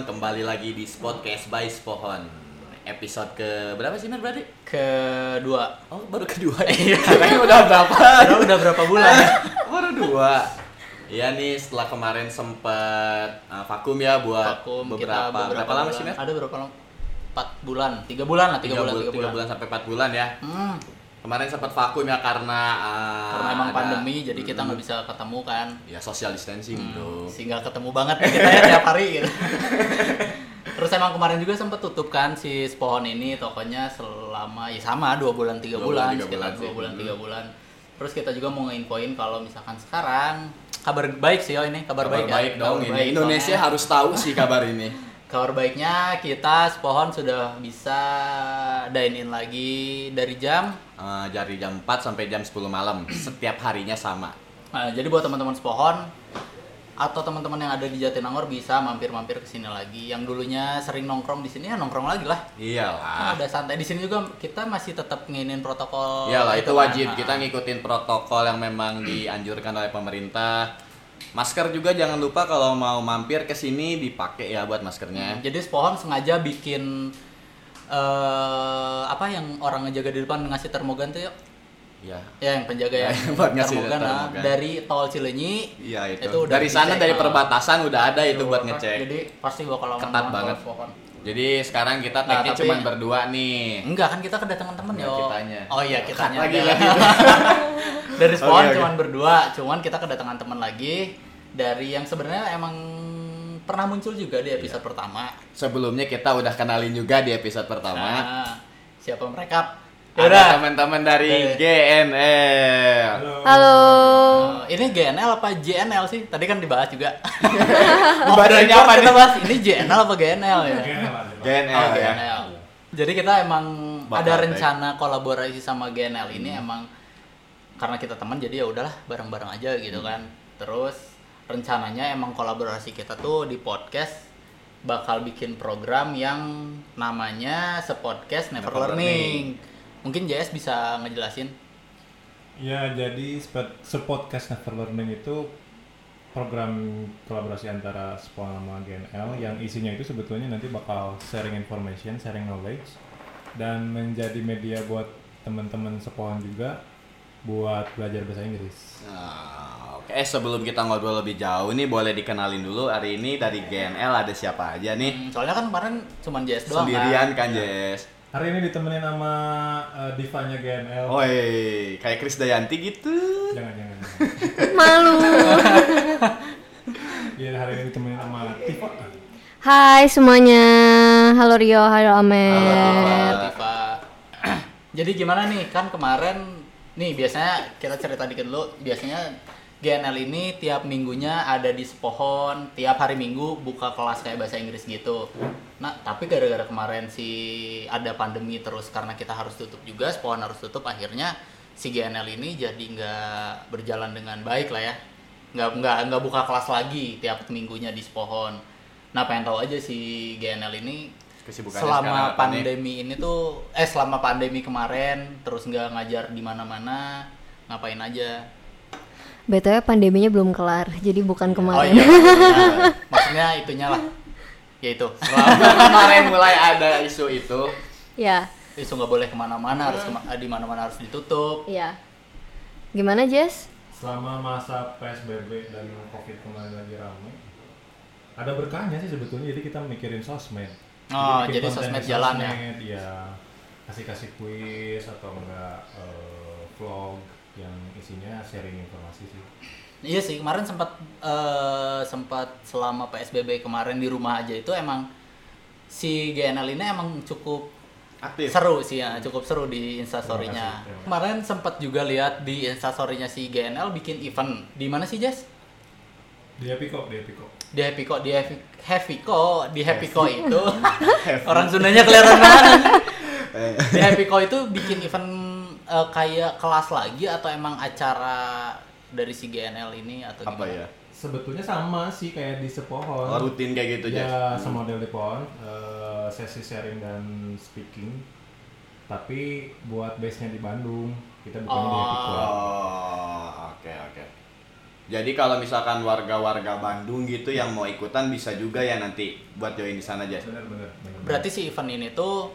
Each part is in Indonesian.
Spohon kembali lagi di Spotcast by Spohon. Episode ke berapa sih Mer berarti? kedua Oh, baru kedua. Iya, kayaknya udah berapa? Karena udah berapa bulan ya baru dua. Iya nih setelah kemarin sempat uh, vakum ya buat vakum beberapa, kita berapa lama sih. Mer? ada berapa lama empat bulan tiga bulan lah tiga, bulan bul- tiga tiga bulan, bulan sampai empat bulan ya. Hmm, Kemarin sempat vakum ya karena uh, karena emang ada- pandemi jadi kita nggak Mm, bisa ketemu kan ya social distancing bro. sehingga ketemu banget kita ya tiap hari gitu terus emang kemarin juga sempet tutup kan si Spohon ini tokonya selama ya sama dua bulan tiga Dua bulan, bulan, sekitar bulan dua bulan Hmm. tiga bulan terus kita juga mau nginfoin kalau misalkan sekarang kabar baik sih oh ini kabar, Kabar baik, baik ya. dong Kabar ini. baik, Indonesia soalnya- harus tahu sih kabar ini. Kabar baiknya kita Spohon sudah bisa dine in lagi dari jam. Uh, dari jam 4 sampai jam 10 malam setiap harinya sama. Nah, jadi buat teman-teman Spohon atau teman-teman yang ada di Jatinangor bisa mampir-mampir ke sini lagi. Yang dulunya sering nongkrong di sini ya nongkrong lagi lah. Iyalah. Ada santai di sini juga kita masih tetap nginin protokol. Iyalah itu gitu kan. wajib Nah, kita ngikutin protokol yang memang dianjurkan oleh pemerintah. Masker juga jangan lupa kalau mau mampir ke sini dipakai ya buat maskernya. Jadi Spohon sengaja bikin eh apa yang orang ngejaga di depan ngasih termogan tuh yuk. Ya. Ya yang penjaga ya. Buat ngasih termogan, nah, termogan. dari tol Cilenyi Iya itu. Itu udah dari sana dari oh. perbatasan udah ada itu buat ngecek. Jadi pasti bakal Ketat banget. Jadi sekarang kita Nah, tapi- cuma berdua nih. Enggak kan kita kedatangan temen yo. kitanya. Oh iya kitanya. Lagi, aja. lagi. dari spawn Oke, oke. cuman berdua, cuman kita kedatangan teman lagi dari yang sebenarnya emang pernah muncul juga di Iya. episode pertama. Sebelumnya kita udah kenalin juga di episode pertama. Nah, siapa mereka? Ada teman-teman dari Oke. GNL. Halo. Oh, ini GNL apa JNL sih? Tadi kan dibahas juga. Off apa kita nih? bahas ini JNL apa GNL ya? GNL Oh, ya. GNL. Jadi kita emang Bakal ada take. rencana kolaborasi sama GNL ini Hmm. emang karena kita teman jadi ya udahlah bareng-bareng aja gitu kan. Terus rencananya emang kolaborasi kita tuh di podcast bakal bikin program yang namanya sepodcast Never, Never Learning. Mungkin JS bisa ngejelasin. Ya, jadi Sepodcast Never Learning itu program kolaborasi antara Spawn sama GNL yang isinya itu sebetulnya nanti bakal sharing information, sharing knowledge dan menjadi media buat teman-teman Spawn juga buat belajar bahasa Inggris. Nah, Oke, eh, sebelum kita ngobrol lebih jauh nih boleh dikenalin dulu hari ini dari GNL ada siapa aja nih? Hmm, soalnya kan kemarin cuman JS doang Sendirian kan. kan, Jess? Hari ini ditemenin sama eh, divanya GNL. Oi, kayak Chris Dayanti gitu. Jangan, jangan. jangan. Malu. Iya, hari ini ditemenin sama Tifa. Hai semuanya. Halo Rio, halo Halo, Amer. Tifa. Jadi gimana nih? Kan kemarin nih biasanya kita cerita dikit dulu. Biasanya GNL ini tiap minggunya ada di Sepohon, tiap hari Minggu buka kelas kayak bahasa Inggris gitu. Nah, tapi gara-gara kemarin si ada pandemi terus karena kita harus tutup juga, Sepohon harus tutup, akhirnya si GNL ini jadi nggak berjalan dengan baik lah ya. Nggak nggak nggak buka kelas lagi tiap minggunya di Sepohon. Nah, pengen tahu aja si GNL ini selama pandemi ini tuh eh selama pandemi kemarin terus nggak ngajar di mana-mana ngapain aja BTW pandeminya belum kelar, jadi bukan oh kemarin. iya maksudnya, maksudnya itunya lah ya itu Selama kemarin mulai ada isu itu, ya, isu nggak boleh ke mana-mana harus kema- di mana-mana harus ditutup ya. Gimana Jess? Selama masa PSBB dan Covid kemarin lagi ramai, ada berkahnya sih sebetulnya. Jadi kita mikirin sosmed. Oh, jadi konten sosmed jalan ya? sosmed, ya. Kasih-kasih kuis atau enggak eh, vlog yang isinya sharing informasi sih. iya sih kemarin sempat eh, sempat selama psbb kemarin di rumah aja itu emang si GNL ini emang cukup aktif. seru sih ya cukup seru di instastorynya. Kemarin sempat juga lihat di instastorynya si GNL bikin event. Di mana sih Jess? Di Happy kok, di Happy kok. di Happy Co di Happy Happy Co di Happy Co itu. Orang Sundanya kelihatan banget di Happy Co itu bikin event eh, kayak kelas lagi atau emang acara dari si GNL ini atau Apa gimana? ya? Sebetulnya sama sih kayak di Sepohon. Oh, rutin kayak gitu, Jess? Ya, semodel di Pohon, eh, sesi sharing dan speaking. Tapi buat base-nya di Bandung, kita bukannya di Happy Co. Oh, oke oke. Jadi kalau misalkan warga-warga Bandung gitu yang mau ikutan bisa juga ya nanti buat join di sana aja. bener, bener. Berarti si event ini tuh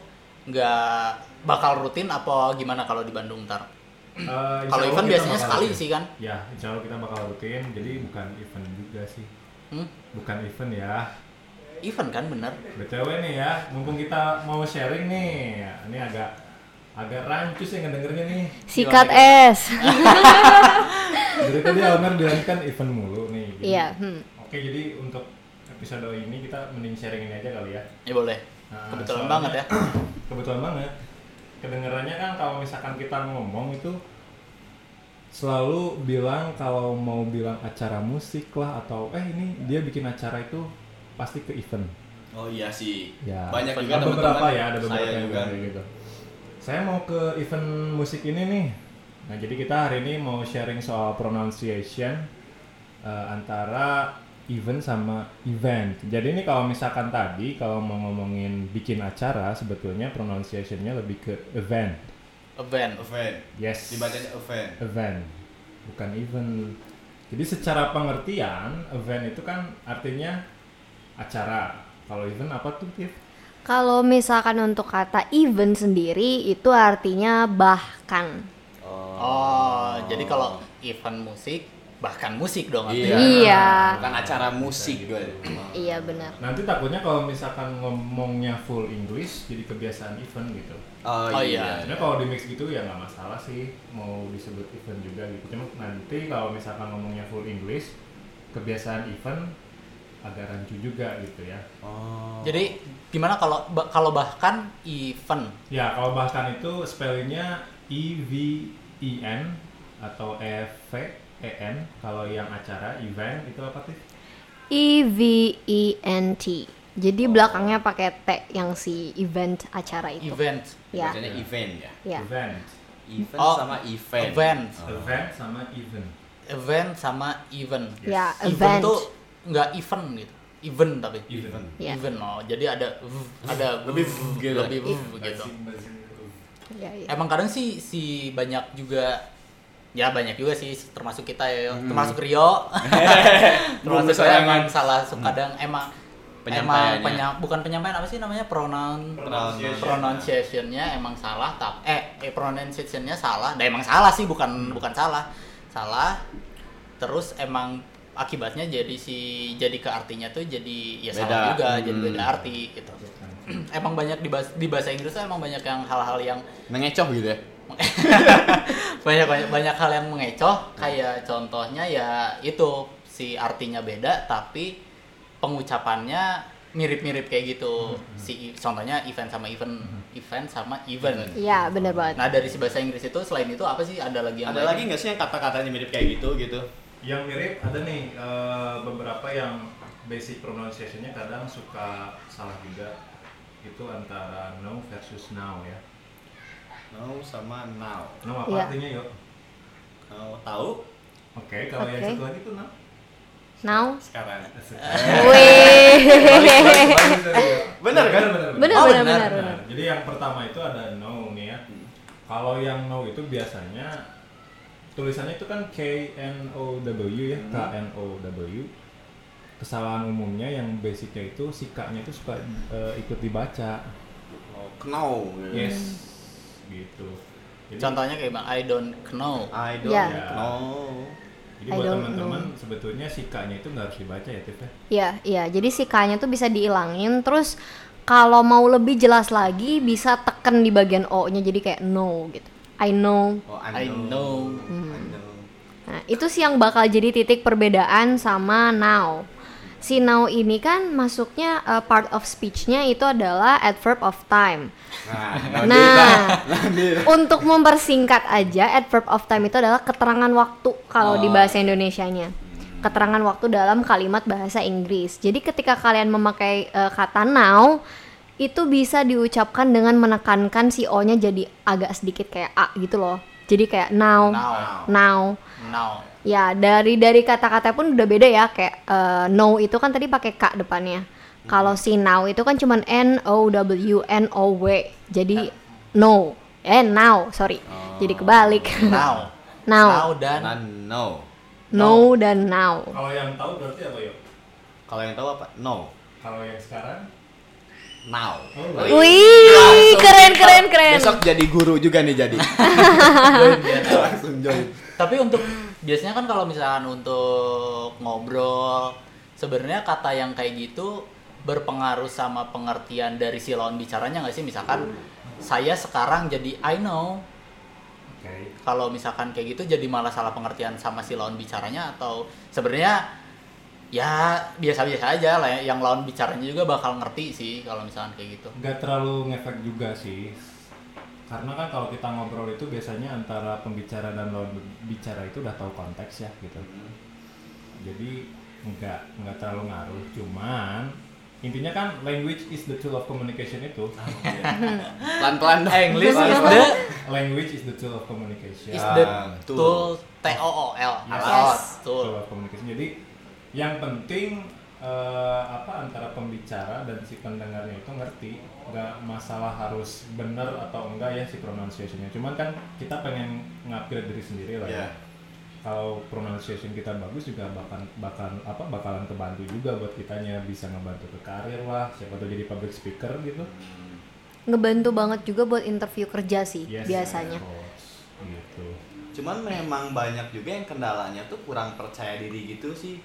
nggak bakal rutin apa gimana kalau di Bandung ntar? Eh, insya Kalau event biasanya sekali rutin. sih kan? Ya, insya Allah kita bakal rutin. Jadi bukan event juga sih. Hmm? Bukan event ya. Event kan bener? BTW nih ya, mumpung kita mau sharing nih. ya, Ini agak agak rancus ya ngedengernya nih. Sikat es. Dari tadi Almer bilang kan event mulu nih. Jadi- Iya, hmm. Oke, jadi untuk episode ini kita mending sharing ini aja kali ya. Ya boleh. Nah, Kebetulan soalnya- banget ya. Kebetulan banget. Kedengarannya kan kalau misalkan kita ngomong itu selalu bilang kalau mau bilang acara musik lah atau eh ini dia bikin acara itu pasti ke event. Oh iya sih. Ya. Banyak juga ada beberapa ya, ada beberapa Saya yang juga. gitu. Saya mau ke event musik ini nih. Nah, jadi kita hari ini mau sharing soal pronunciation eh, antara event sama event. Jadi ini kalau misalkan tadi kalau mau ngomongin bikin acara sebetulnya pronunciationnya lebih ke event. Event. Event. Yes. Dibacanya event. event, bukan event. Jadi secara pengertian event itu kan artinya acara. Kalau event apa tuh, Tiff? Kalau misalkan untuk kata event sendiri itu artinya bahkan. Oh, jadi kalau event musik bahkan musik dong Iya. Iya. Bukan acara musik gue. Iya benar. Nanti takutnya kalau misalkan ngomongnya full English jadi kebiasaan event gitu. Oh, Oh, iya. Sebenarnya kalau di mix gitu ya nggak masalah sih mau disebut event juga gitu. Cuma nanti kalau misalkan ngomongnya full English kebiasaan event agak rancu juga gitu ya. Oh. Jadi gimana kalau kalau bahkan event? Ya kalau bahkan itu spellingnya E V E N atau E V E N. Kalau yang acara event itu apa sih? E V E N T. Jadi belakangnya pakai T yang si event acara itu. Event. Ya. Bacanya event ya. Ya. Event. Event Oh, sama event. event. Oh. Event sama event. Event sama event. Ya, Event event. tuh nggak event gitu. Event tapi. Event. Ya. Event oh. Jadi ada v- ada Lebih v- v gitu. Lebih v gitu. Ya, ya. Emang kadang sih si banyak juga ya banyak juga sih termasuk kita ya Hmm. termasuk Rio termasuk saya salah suka kadang emang Penyampaiannya. emang bukan penyampaian apa sih namanya pronoun Pronunciation. pronunciationnya emang salah tapi eh, eh pronunciationnya salah nah emang salah sih bukan bukan salah salah terus emang akibatnya jadi si jadi ke artinya tuh jadi ya salah Beda. juga jadi Hmm. beda arti gitu emang banyak di bahasa, di bahasa Inggris tuh emang banyak yang hal-hal yang Mengecoh gitu ya. banyak banyak banyak hal yang mengecoh kayak contohnya ya itu si artinya beda tapi pengucapannya mirip-mirip kayak gitu si contohnya event sama event event sama event Iya, benar banget. nah dari si bahasa Inggris itu selain itu apa sih ada lagi yang Ada lain? lagi nggak sih yang kata-katanya mirip kayak gitu gitu? Yang mirip ada nih eh, beberapa yang basic pronunciationnya kadang suka salah juga. Itu antara no versus now ya. No sama now. No apa Iya. artinya yuk? Now tahu Oke, kalau yang Oke. satu lagi tuh now. Now. sekarang. Wih. Bener kan? Bener, Bener, Oh, bener, benar, benar, benar. jadi yang pertama itu ada no nih ya. Kalau yang no itu biasanya tulisannya itu kan K N O W ya, K N O W. Kesalahan umumnya yang basicnya itu sikanya itu suka eh, ikut dibaca. Oh, know. Yes. Gitu. Jadi, contohnya kayak bang I don't know I don't Ya. know. jadi I buat teman-teman sebetulnya sikanya itu nggak harus dibaca ya, Tiff ya. Iya, iya. Jadi si K-nya tuh bisa diilangin terus kalau mau lebih jelas lagi bisa tekan di bagian O-nya jadi kayak no gitu. I know. Oh, I know. I know. Nah, itu sih yang bakal jadi titik perbedaan sama now. Si now ini kan masuknya uh, part of speech-nya itu adalah adverb of time. Nah, Nah, untuk mempersingkat aja adverb of time itu adalah keterangan waktu kalau di Oh. bahasa Indonesianya. Keterangan waktu dalam kalimat bahasa Inggris. Jadi ketika kalian memakai uh, kata now itu bisa diucapkan dengan menekankan si O-nya jadi agak sedikit kayak A gitu loh. Jadi kayak now, now now. now Ya, dari dari kata-kata pun udah beda ya kayak eh, no itu kan tadi pakai k depannya. Kalau si now itu kan cuman N O W N O W. Jadi no. Eh now, sorry. Jadi kebalik. now now. now dan Nah, no. no dan now. Kalau yang tahu berarti apa yuk? Kalau yang tahu apa? No. Kalau yang sekarang? Now. Oh, Wih, Langsung keren keren keren. Besok jadi guru juga nih jadi. Join GNL. Langsung join. Tapi untuk biasanya kan kalau misalkan untuk ngobrol, sebenarnya kata yang kayak gitu berpengaruh sama pengertian dari si lawan bicaranya nggak sih? Misalkan saya sekarang jadi I know. Oke. Kalau misalkan kayak gitu jadi malah salah pengertian sama si lawan bicaranya atau sebenarnya ya biasa-biasa aja lah ya. yang lawan bicaranya juga bakal ngerti sih kalau misalkan kayak gitu. Nggak terlalu ngefek juga sih. Karena kan kalau kita ngobrol itu biasanya antara pembicara dan lawan bicara itu udah tahu konteks ya gitu. Jadi nggak nggak terlalu ngaruh. Cuman intinya kan language is the tool of communication itu. Pelan-pelan dong. English is Pelan-pelan. the language is the tool of communication. is the tool. tool T O O L. Yes. Tool of communication. Jadi yang penting eh, apa antara pembicara dan si pendengarnya itu ngerti nggak masalah harus benar atau enggak ya si pronunciationnya cuman kan kita pengen ngupgrade diri sendiri lah ya Iya. kalau pronunciation kita bagus juga bakal bakal apa bakalan kebantu juga buat kitanya bisa ngebantu ke karir lah siapa tuh jadi public speaker gitu Ngebantu banget juga buat interview kerja sih Yes, biasanya. course. gitu Cuman memang banyak juga yang kendalanya tuh kurang percaya diri gitu sih.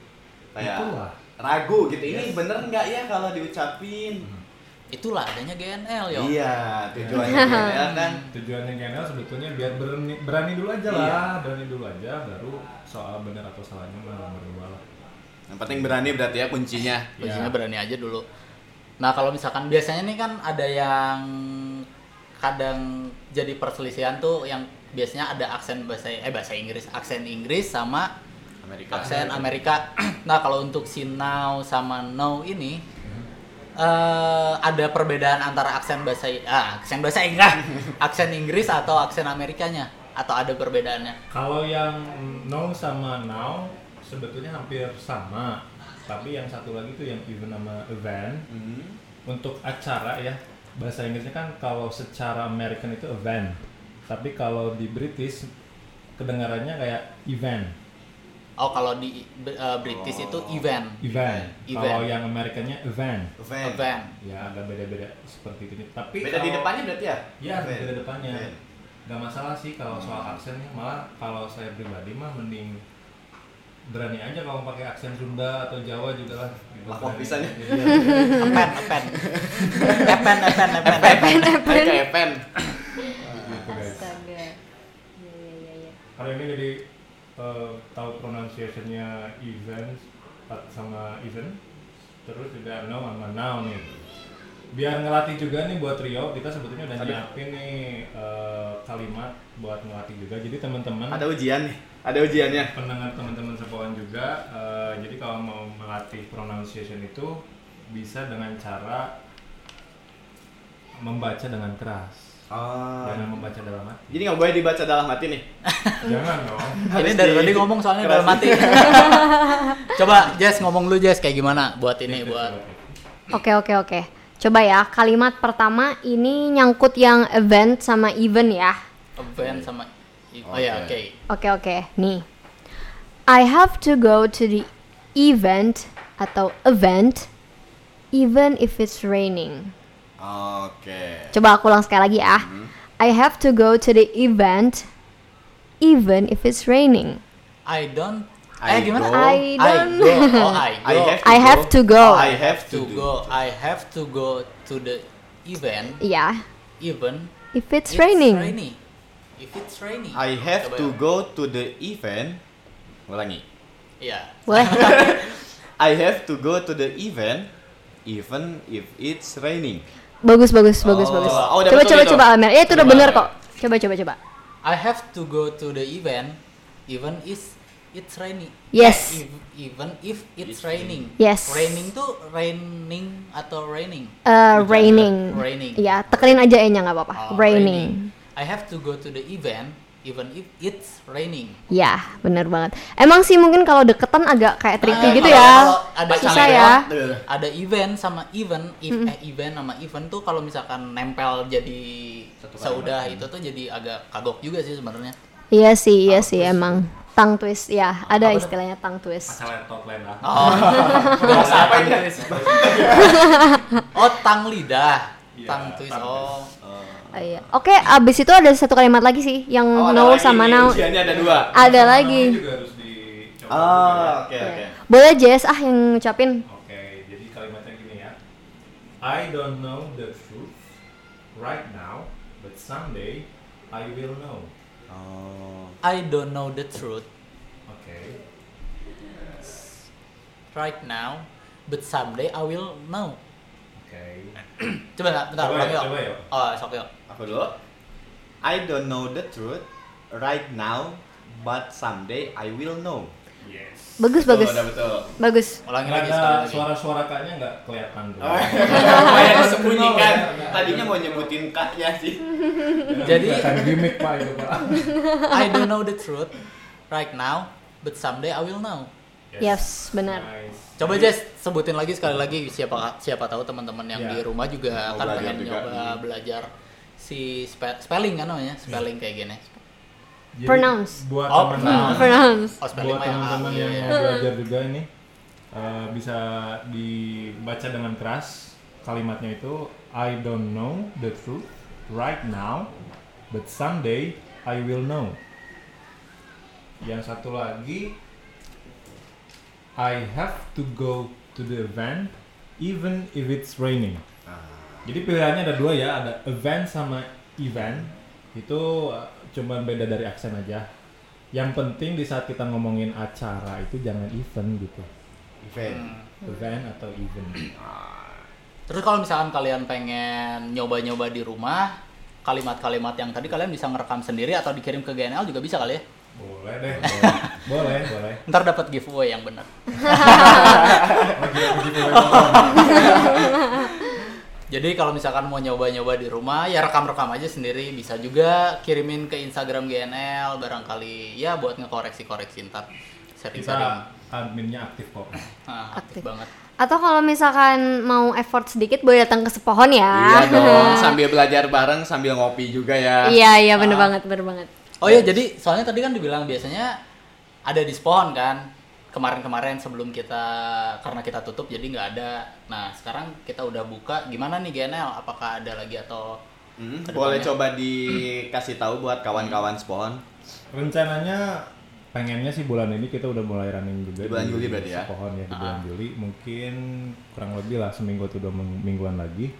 Kayak Itulah. Ragu gitu. Ini bener nggak ya kalau diucapin? Itulah adanya GNL yo. Iya, tujuannya GNL kan. tujuannya GNL sebetulnya biar berani, berani dulu aja Iya. lah berani dulu aja baru soal benar atau salahnya mah nomor dua lah Yang penting berani berarti ya kuncinya. Kuncinya Ya. berani aja dulu. Nah kalau misalkan biasanya nih kan ada yang kadang jadi perselisihan tuh yang biasanya ada aksen bahasa eh bahasa Inggris, aksen Inggris sama Amerika. aksen Amerika. nah kalau untuk si now sama no ini eh ada perbedaan antara aksen bahasa ah, aksen bahasa Inggris, aksen Inggris atau aksen Amerikanya atau ada perbedaannya? Kalau yang no sama now sebetulnya hampir sama, tapi yang satu lagi tuh yang even sama event Hmm. untuk acara ya bahasa Inggrisnya kan kalau secara American itu event, tapi kalau di British kedengarannya kayak event, Oh kalau di eh, British itu event, event. Event. Kalau yang Amerikannya event, Event. event. ya agak beda-beda seperti itu. Tapi Beda di kalau- depannya berarti ya? Ya, Event. beda depannya. Event. Gak masalah sih kalau soal aksennya, malah kalau saya pribadi mah mending berani aja kalau pakai aksen Sunda atau Jawa juga lah. Lah, kok bisa nih? Iya. Epen, epen. Epen, epen, epen, epen. Gitu guys. Astaga. Iya iya iya iya. Hari ini jadi eh, tahu pronunciationnya event sama event, terus juga now sama now nih. Biar ngelatih juga nih buat Rio, kita sebetulnya udah Aduh. nyiapin nih eh, kalimat buat ngelatih juga. Jadi teman-teman Ada ujian nih. Ada ujiannya. pendengar teman-teman sepoan juga eh, jadi kalau mau melatih pronunciation itu bisa dengan cara membaca dengan keras Oh. jangan membaca dalam hati Jadi nggak boleh dibaca dalam hati nih. jangan dong Ini dari di- tadi ngomong soalnya dalam mati. Coba Jess ngomong lu Jess kayak gimana buat ini buat Oke oke oke. Coba ya kalimat pertama ini nyangkut yang event sama event ya. event sama Oh ya, oke. Oke. Oke oke. Nih. I have to go to the event atau event even if it's raining. Oke. Coba aku ulang sekali lagi ya. I have to go to the event even if it's raining. I don't I eh gimana? go. I I don't go. Oh, I go. I have I have to go. Oh, I have to to go. I have to go to the event Iya. even If it's, raining. rainy. If it's rainy. I have Coba to ya. go to the event. Ulangi. Iya. Boleh. I have to go to the event even if it's raining. Bagus bagus bagus Oh, bagus. oh, coba coba itu. coba Amer. Ya itu udah bener kok. Coba coba coba. I have to go to the event even is it's rainy. Yes. Eh, ev- even if it's It's raining. Yes. Raining tuh raining atau raining? Uh, raining. Raining. Iya, tekenin aja e-nya nggak apa-apa. Oh, raining. I have to go to the event even if it's raining. Ya, bener banget. Emang sih mungkin kalau deketan agak kayak tricky Ah, gitu kalau- ya. kalau ada Susah ya. Ada event sama event, if, eh event sama event tuh kalau misalkan nempel jadi seudah itu tuh jadi agak kagok juga sih sebenarnya. Iya sih, iya sih emang. Tongue twist, ya ada Apa tuh? istilahnya tongue twist. Masalah lain lah. Oh, apa ini? oh, tang lidah. Iya, Tang twist. tongue Oh. Oh, iya. Oke, abis itu ada satu kalimat lagi sih yang Oh, no lagi sama now. usianya ada dua. Ada lagi. Harus dicoba Oh, ya. oke oke. Boleh Jess ah yang ngucapin. Oke, jadi kalimatnya gini ya. I don't know the truth right now, but someday I will know. Oh. I don't know the truth Oke. right now, but someday I will know. Oke. Coba nggak, bentar, Coba ulang ya, yuk. coba ya. Oh, sok yuk. Aku dulu. I don't know the truth right now, but someday I will know. Yes. Bagus Betul, bagus. udah betul. Bagus. Ulangi lagi sekali ada lagi. suara-suara kaknya nggak kelihatan tuh. Kayak disembunyikan. Tadinya mau nyebutin kaknya sih. Jadi- Kelihatan gimmick pak itu pak. I don't know the truth right now, but someday I will know. Yes, benar. Nice. Coba Jess sebutin lagi sekali lagi siapa siapa tahu teman-teman yang Ya. di rumah juga Mau kan belajar pengen juga. nyoba belajar si spe- spelling kan namanya, spelling kayak gini. Jadi, Pronounce. Buat Oh, teman-teman Pronounce. Oh, spelling buat yang teman-teman yang iya. mau belajar juga ini eh, bisa dibaca dengan keras kalimatnya itu I don't know the truth right now but someday I will know yang satu lagi I have to go to the event even if it's raining. Jadi pilihannya ada dua ya ada event sama event. Itu uh, cuman beda dari aksen aja. Yang penting di saat kita ngomongin acara itu jangan event gitu. Event. Hmm. event atau event. Terus kalau misalkan kalian pengen nyoba-nyoba di rumah, kalimat-kalimat yang tadi kalian bisa ngerekam sendiri atau dikirim ke GNL juga bisa kali ya. Boleh deh boleh boleh, boleh. Ntar dapat giveaway yang benar. Jadi kalau misalkan mau nyoba-nyoba di rumah, ya rekam-rekam aja sendiri. Bisa juga kirimin ke Instagram GNL barangkali ya buat ngekoreksi-koreksi ntar. Sering-sering. kita adminnya aktif kok Nah, aktif Aktif. banget. Atau kalau misalkan mau effort sedikit boleh datang ke sepohon ya. Iya dong, sambil belajar bareng sambil ngopi juga ya. Iya, iya bener Ah. banget, bener banget. Oh iya, jadi soalnya tadi kan dibilang biasanya ada di Spohon kan. Kemarin-kemarin sebelum kita karena kita tutup jadi nggak ada. Nah sekarang kita udah buka. Gimana nih GNL? Apakah ada lagi atau Hmm, boleh coba dikasih tahu buat kawan-kawan Spohon. rencananya pengennya sih bulan ini kita udah mulai running juga Di bulan Juli berarti ya? pohon ya di Ah. bulan Juli mungkin kurang lebih lah seminggu atau dua ming- mingguan lagi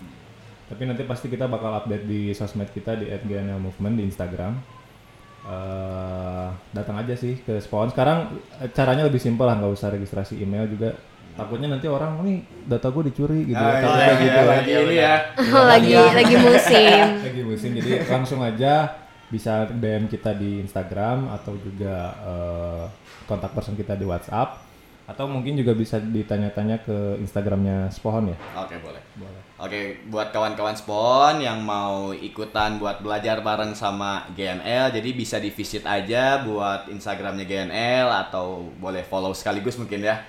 tapi nanti pasti kita bakal update di sosmed kita di @gnl movement di Instagram Eh, datang aja sih ke Spawn. Sekarang eh, caranya lebih simpel lah nggak usah registrasi email juga. Takutnya nanti orang nih data gue dicuri gitu Ah, ya iya, takutnya iya, gitu lagi Iya, ini ya. lagi lagi musim. lagi musim jadi langsung aja bisa DM kita di Instagram atau juga eh, kontak person kita di WhatsApp atau mungkin juga bisa ditanya-tanya ke Instagramnya Spohon ya Oke, boleh. boleh Oke, buat kawan-kawan Spon yang mau ikutan buat belajar bareng sama GNL, jadi bisa di visit aja buat Instagramnya GNL atau boleh follow sekaligus mungkin ya.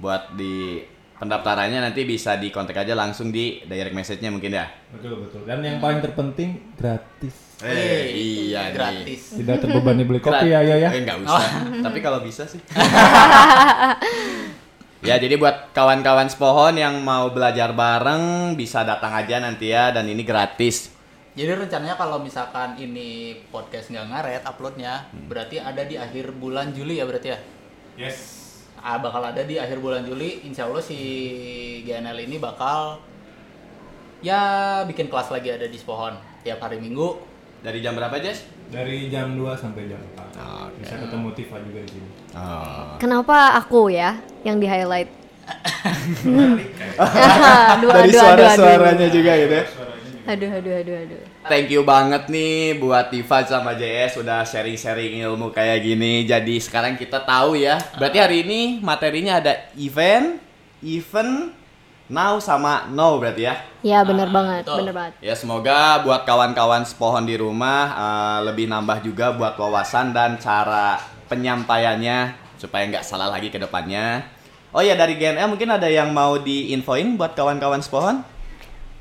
Buat di pendaftarannya nanti bisa di kontak aja langsung di direct message-nya mungkin ya. betul betul dan yang paling terpenting gratis Eh, iya nih. gratis. tidak terbebani beli kopi ya ya ya Eh, nggak usah. Tapi kalau bisa sih. ya, jadi buat kawan-kawan Spohon yang mau belajar bareng bisa datang aja nanti ya dan ini gratis. Jadi rencananya kalau misalkan ini podcast nggak ngaret uploadnya, berarti ada di akhir bulan Juli ya berarti ya? yes Ah, bakal ada di akhir bulan Juli. Insya Allah si GNL ini bakal ya bikin kelas lagi ada di Spohon tiap hari Minggu. Dari jam berapa, Jess? dari jam 2 sampai jam 4 Oke. bisa ketemu Tifa juga di sini Oh. Kenapa aku ya yang di highlight? aduh, Dari suara-suaranya juga gitu ya. Aduh, aduh, aduh, aduh. Thank you banget nih buat Tifa sama JS udah sharing-sharing ilmu kayak gini. Jadi sekarang kita tahu ya. Berarti hari ini materinya ada event, event, now sama no berarti ya. Ya bener Ah, banget, bener banget. Ya semoga buat kawan-kawan sepohon di rumah eh, lebih nambah juga buat wawasan dan cara penyampaiannya supaya nggak salah lagi ke depannya. Oh ya dari GNL mungkin ada yang mau diinfoin buat kawan-kawan sepohon?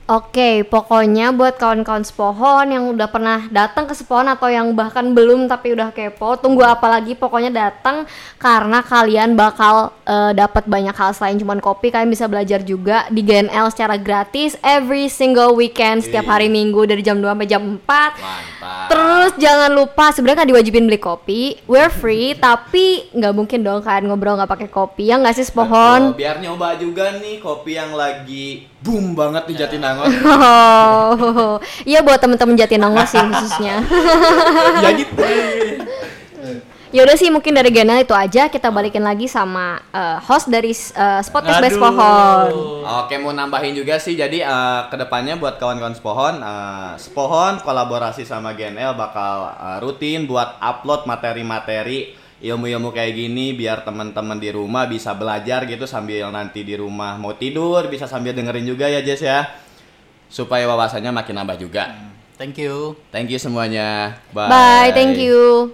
Oke, pokoknya buat kawan-kawan Sepohon yang udah pernah datang ke Sepohon atau yang bahkan belum tapi udah kepo, tunggu apa lagi? Pokoknya datang karena kalian bakal eh, dapat banyak hal selain cuma kopi. Kalian bisa belajar juga di GNL secara gratis every single weekend setiap Iya. hari Minggu dari jam 2 sampai jam 4. Mantap. Terus jangan lupa sebenarnya kan diwajibin beli kopi, we're free, tapi nggak mungkin dong kalian ngobrol nggak pakai kopi ya nggak sih Sepohon? Betul, biar nyoba juga nih kopi yang lagi boom banget di Jatinangor. Oh, iya buat temen-temen Jatinangor sih khususnya. ya gitu. ya udah sih mungkin dari Genel itu aja kita balikin lagi sama eh, host dari uh, Podcast Best Aduh. Pohon. Oke mau nambahin juga sih jadi eh, ke depannya buat kawan-kawan Sepohon eh, Sepohon kolaborasi sama GNL bakal eh, rutin buat upload materi-materi ilmu-ilmu kayak gini biar teman-teman di rumah bisa belajar gitu sambil nanti di rumah mau tidur bisa sambil dengerin juga ya Jess ya supaya wawasannya makin nambah juga Thank you. thank you semuanya Bye, thank you.